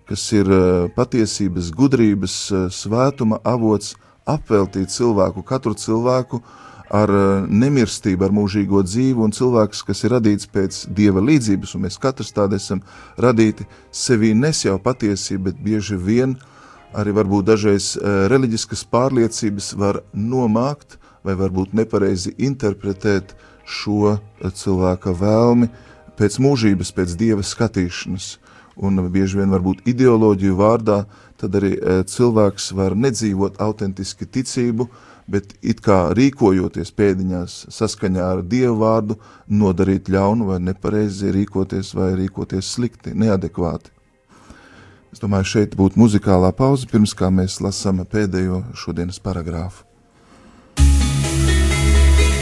kas ir eh, patiesības, gudrības, eh, svētuma avots, apveltīt cilvēku, katru cilvēku ar eh, nemirstību, ar mūžīgo dzīvi, un cilvēks, kas ir radīts pēc dieva līdzības, un mēs katrs tādi esam radīti, sevī nes jau patiesību, bet bieži vien arī varbūt dažreiz reliģiskas pārliecības var nomākt vai varbūt nepareizi interpretēt šo cilvēka vēlmi pēc mūžības, pēc dieva skatīšanas un bieži vien varbūt ideoloģiju vārdā, tad arī e, cilvēks var nedzīvot autentiski ticību, bet it kā rīkojoties pēdiņās saskaņā ar Dievu vārdu, nodarīt ļaunu vai nepareizi rīkoties vai rīkoties slikti, neadekvāti. Es domāju, šeit būtu muzikālā pauze, pirms kā mēs lasām pēdējo šodienas paragrāfu.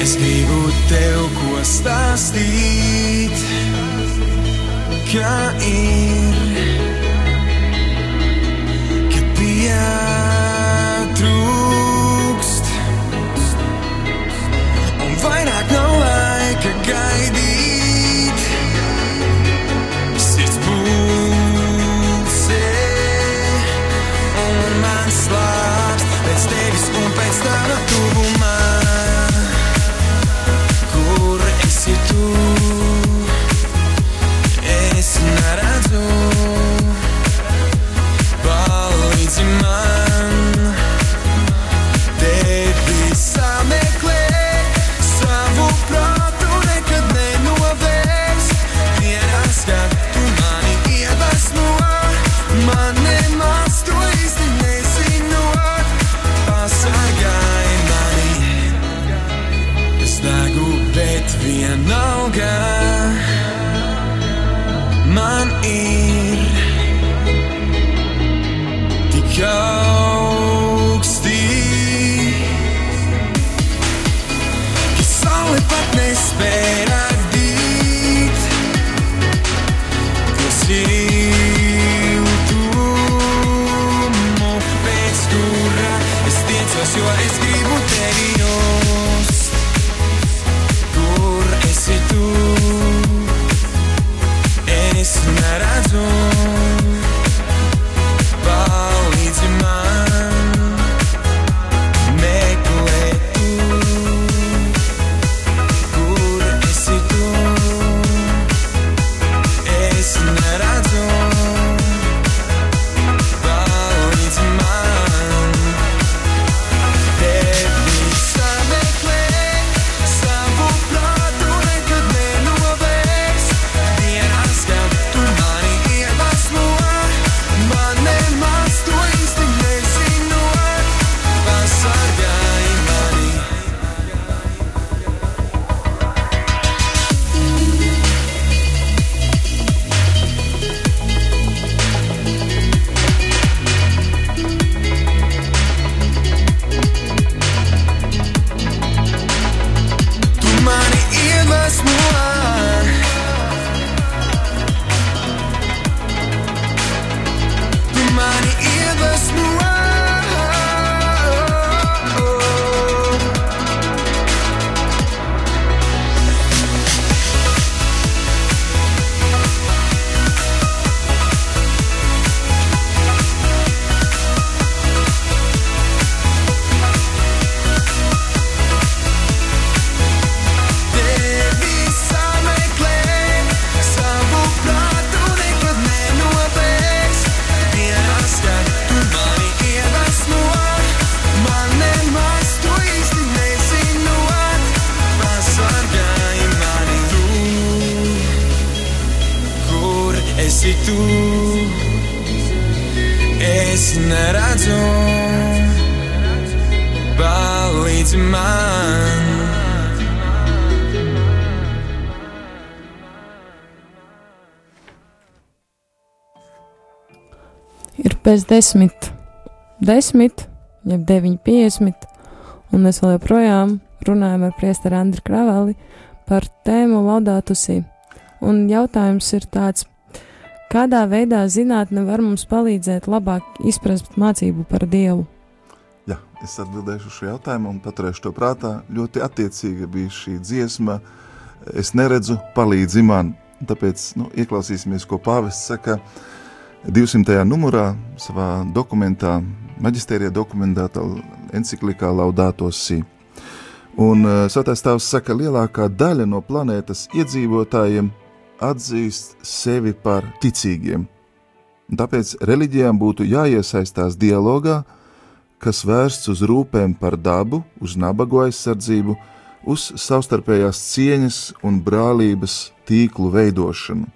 Es gribu tev ko stāstīt kā ir, kad pietrūkst, un vairāk nav laika gaidīt. Sirds pulsē, un man slāpst pēc tevis un pēc tava tuvumā, Es neredzu, palīdzi man. Ir pēc desmit, desmit, deviņi piesmit, un mēs vēl joprojām runājam ar priesteru Andriu Kraveli par tēmu Laudātusī. Un jautājums ir tāds, kādā veidā zinātne var mums palīdzēt labāk izprast mācību par Dievu? Jā, es atbildēšu šo jautājumu un paturēšu to prātā. Ļoti attiecīga bija šī dziesma. Es neredzu, palīdzi man. Tāpēc nu, ieklausīsimies, ko Pāvests saka 200. numurā savā dokumentā, maģistērijā dokumentētā enciklikā Laudato Si. Un uh, Svētais Tēvs saka, ka lielākā daļa no planētas iedzīvotājiem atzīst sevi par ticīgiem. Tāpēc reliģijām būtu jāiesaistās dialogā, kas vērsts uz rūpēm par dabu, uz nabagu aizsardzību, uz savstarpējās cieņas un brālības tīklu veidošanu.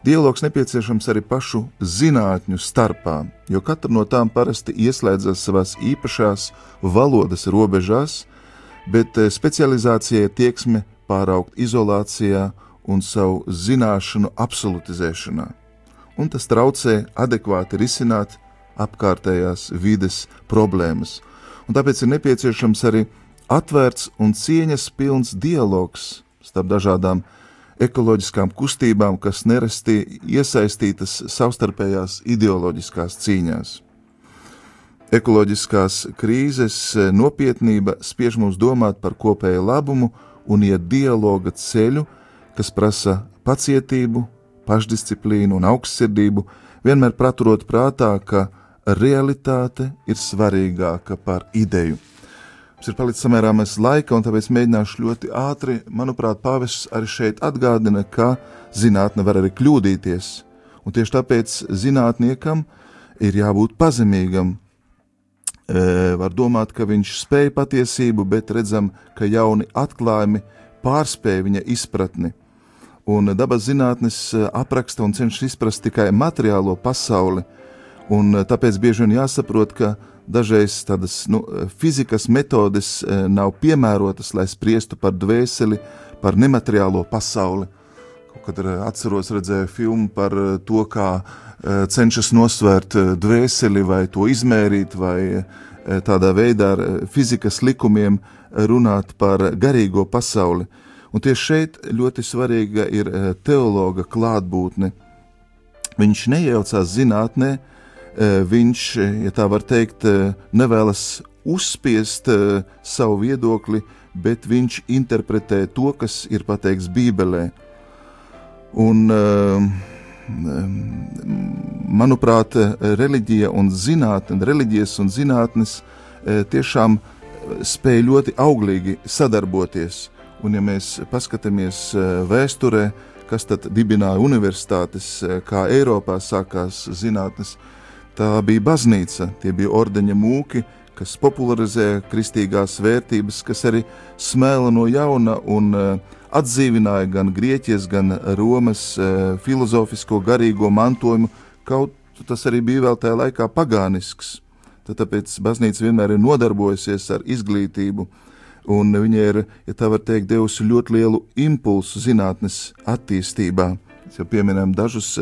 Dialogs nepieciešams arī pašu zinātņu starpā, jo katra no tām parasti ieslēdzas savās īpašās valodas robežās, bet eh, specializācija ir tieksme pāraukt izolācijā un savu zināšanu absolutizēšanā, un tas traucē adekvāti risināt apkārtējās vides problēmas. Un tāpēc ir nepieciešams arī atvērts un cieņas pilns dialogs starp dažādām ekoloģiskām kustībām, kas nereti iesaistītas savstarpējās ideoloģiskās cīņās. Ekoloģiskās krīzes nopietnība spiež mums domāt par kopēju labumu un iet dialoga ceļu, kas prasa pacietību, pašdisciplīnu un augstsirdību, vienmēr paturot prātā, ka realitāte ir svarīgāka par ideju. Mums ir palicis samērā maz laika, un tāpēc mēģināšu ļoti ātri. Manuprāt, pāvests arī šeit atgādina, ka zinātne var arī kļūdīties. Un tieši tāpēc zinātniekam ir jābūt pazemīgam. E, var domāt, ka viņš spēja patiesību, bet redzam, ka jauni atklājumi pārspēja viņa izpratni. Un dabas zinātnes apraksta un cenšas izprast tikai materiālo pasauli, un tāpēc bieži vien jāsaprot, ka dažreiz tādas nu, fizikas metodes nav piemērotas, lai spriestu par dvēseli, par nemateriālo pasauli. Kad atceros, redzēju filmu par to, kā cenšas nosvērt dvēseli vai to izmērīt, vai tādā veidā ar fizikas likumiem runāt par garīgo pasauli. Un tieši šeit ļoti svarīga ir teologa klātbūtne. Viņš neiejaucās zinātnē, viņš, ja tā var teikt, nevēlas uzspiest savu viedokli, bet viņš interpretē to, kas ir pateikts Bībelē. Un, manuprāt, reliģija un zinātne, reliģijas un zinātnes tiešām spēja ļoti auglīgi sadarboties. Un, ja mēs paskatāmies vēsturē, kas tad dibināja universitātes, kā Eiropā sākās zinātnes, tā bija baznīca, tie bija ordeņa mūki, kas popularizēja kristīgās vērtības, kas arī smēla no jauna un atdzīvināja gan Grieķijas, gan Romas filozofisko garīgo mantojumu, kaut tas arī bija vēl tajā laikā pagānisks. Tāpēc baznīca vienmēr ir nodarbojusies ar izglītību, un viņa ir, ja tā var teikt, devusi ļoti lielu impulsu zinātnes attīstībā. Ja pieminam dažus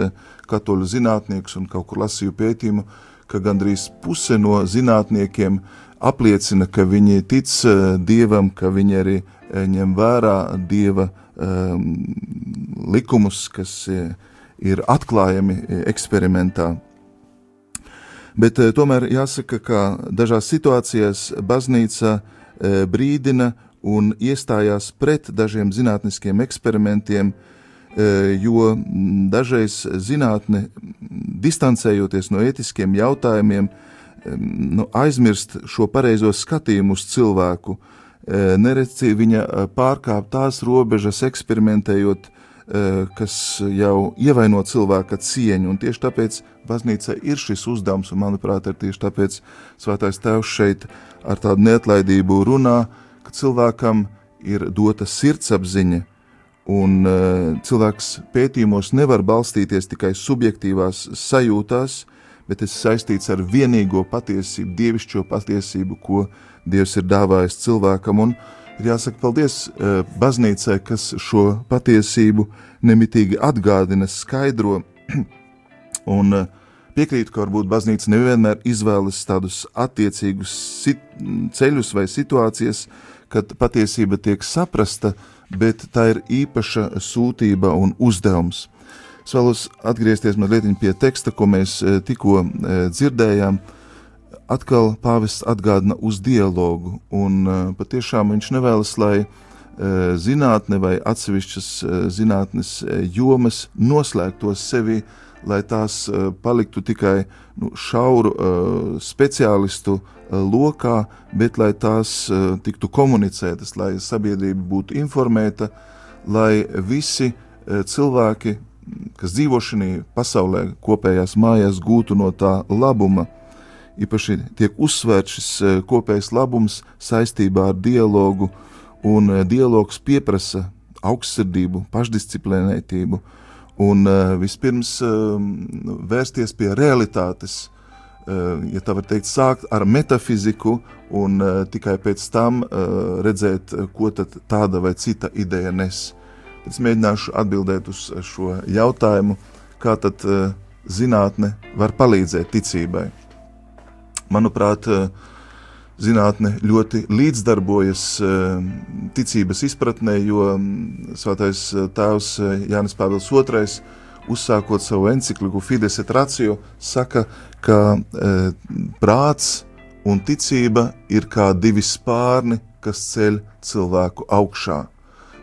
katoļu zinātniekus un kaut kur lasīju pētījumu, ka gandrīz puse no zinātniekiem apliecina, ka viņi tic dievam, ka viņi arī ņem vērā dieva um, likumus, kas ir atklājami eksperimentā. Bet e, tomēr jāsaka, ka dažās situācijās baznīca e, brīdina un iestājās pret dažiem zinātniskiem eksperimentiem, e, jo dažreiz zinātne, distancējoties no ētiskiem jautājumiem, nu, aizmirst šo pareizo skatījumu uz cilvēku, neredzi viņa pārkāp tās robežas, eksperimentējot kas jau ievaino cilvēka cieņu, un tieši tāpēc baznīca ir šis uzdevums, un manuprāt, ir tieši tāpēc svētais tēvs šeit ar tādu neatlaidību runā, ka cilvēkam ir dota sirdsapziņa, Un uh, cilvēks pētījumos nevar balstīties tikai subjektīvās sajūtās, bet tas saistīts ar vienīgo patiesību, dievišķo patiesību, ko Dievs ir dāvājis cilvēkam. Un ir jāsaka paldies uh, baznīcai, kas šo patiesību nemitīgi atgādina, skaidro. <clears throat> un uh, piekrītu, ka varbūt baznīca nevienmēr izvēlas tādus attiecīgus ceļus vai situācijas, kad patiesība tiek saprasta, bet tā ir īpaša sūtība un uzdevums. Es vēlos atgriezties mazliet pie teksta, ko mēs eh, tikko eh, dzirdējām. Atkal pāvests atgādina uz dialogu, un eh, patiešām viņš nevēlas, lai zinātne vai atsevišķas zinātnes jomas noslēgtos sevi, lai tās paliktu tikai nu, šauru speciālistu lokā, bet lai tās tiktu komunicētas, lai sabiedrība būtu informēta, lai visi cilvēki kas dzīvo šajā pasaulē, kopējās mājās, gūtu no tā labuma. Īpaši tiek uzsvērts šis eh, kopējs labums saistībā ar dialogu, un eh, dialogs pieprasa augstsirdību, pašdisciplinētību un eh, vispirms vērsties pie realitātes. Ja tā var teikt, sākt ar metafiziku un tikai pēc tam redzēt, ko tāda vai cita ideja nes. Es mēģināšu atbildēt uz šo jautājumu, kā tad zinātne var palīdzēt ticībai. Manuprāt, uh, zinātne ļoti līdzdarbojas uh, ticības izpratnē, jo mm, svētais tēvs Jānis Pāvils II, uzsākot savu encikliku Fides et Ratio, saka, ka prāts un ticība ir kā divi spārni, kas ceļ cilvēku augšā.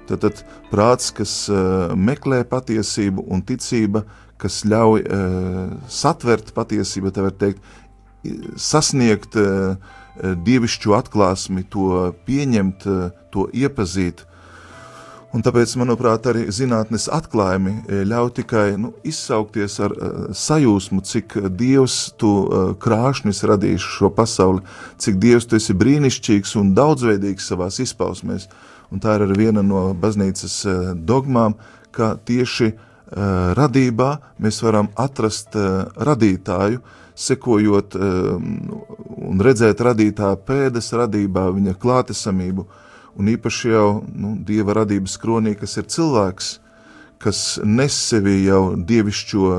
Tad, tad prāts, kas meklē patiesību, un ticība, kas ļauj satvert patiesību, tā var teikt, sasniegt uh, dievišķo atklāsmi, to pieņemt, uh, to iepazīt. Un tāpēc, manuprāt, arī zinātnes atklājumi ļauj tikai nu, izsaukties ar sajūsmu, cik Dievs tu uh, krāšņus radījis šo pasauli, cik Dievs tu esi brīnišķīgs un daudzveidīgs savās izpausmēs. Un tā ir arī viena no baznīcas eh, dogmām, ka tieši uh, radībā mēs varam atrast uh, radītāju, sekojot uh, un redzēt radītāja pēdas radībā, viņa klātesamību, un īpaši jau nu, Dieva radības kronī, kas ir cilvēks, kas nes sevi jau dievišķo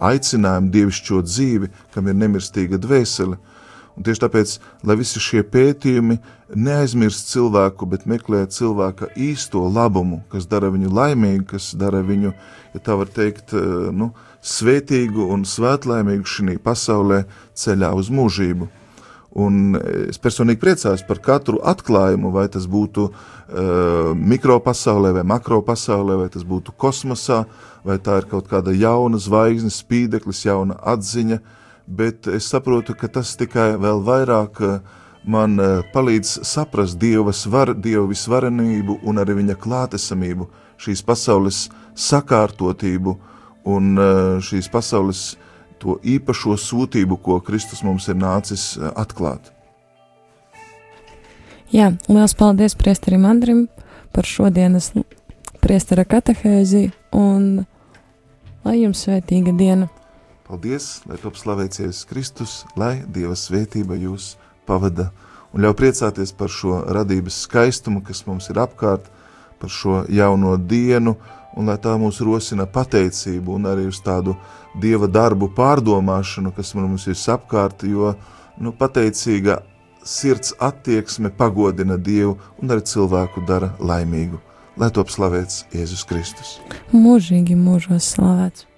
aicinājumu, dievišķo dzīvi, kam ir nemirstīga dvēsele, Un tieši tāpēc, lai visi šie pētījumi neaizmirst cilvēku, bet meklē cilvēka īsto labumu, kas dara viņu laimīgu, kas dara viņu, ja tā var teikt, eh, nu, svētīgu un svētlaimīgu šī pasaulē ceļā uz mūžību. Un es personīgi priecājos par katru atklājumu, vai tas būtu uh, mikropasaulē, vai makropasaulē, vai tas būtu kosmosā, vai tā ir kaut kāda jauna zvaigzne, spīdeklis, jauna atziņa, uh, bet es saprotu, ka tas tikai vēl vairāk eh, man eh, palīdz saprast Dieva, svar, Dieva visvarenību un arī viņa klātesamību, šīs pasaules sakārtotību un eh, šīs pasaules to īpašo sūtību, ko Kristus mums ir nācis atklāt. Jā, liels paldies priesterim Andrim par šodienas priestera katehēzi un lai jums svētīga diena! Paldies, lai top slavēts Jēzus Kristus, lai Dieva svētība jūs pavada un ļauj priecāties par šo radības skaistumu, kas mums ir apkārt, par šo jauno dienu, un lai tā mūs rosina pateicību un arī uz tādu Dieva darbu pārdomāšanu, kas mums ir apkārt, jo nu, pateicīga sirds attieksme pagodina Dievu un arī cilvēku dara laimīgu. Lai top slavēts Jēzus Kristus. Mūžīgi mūžos slavēts.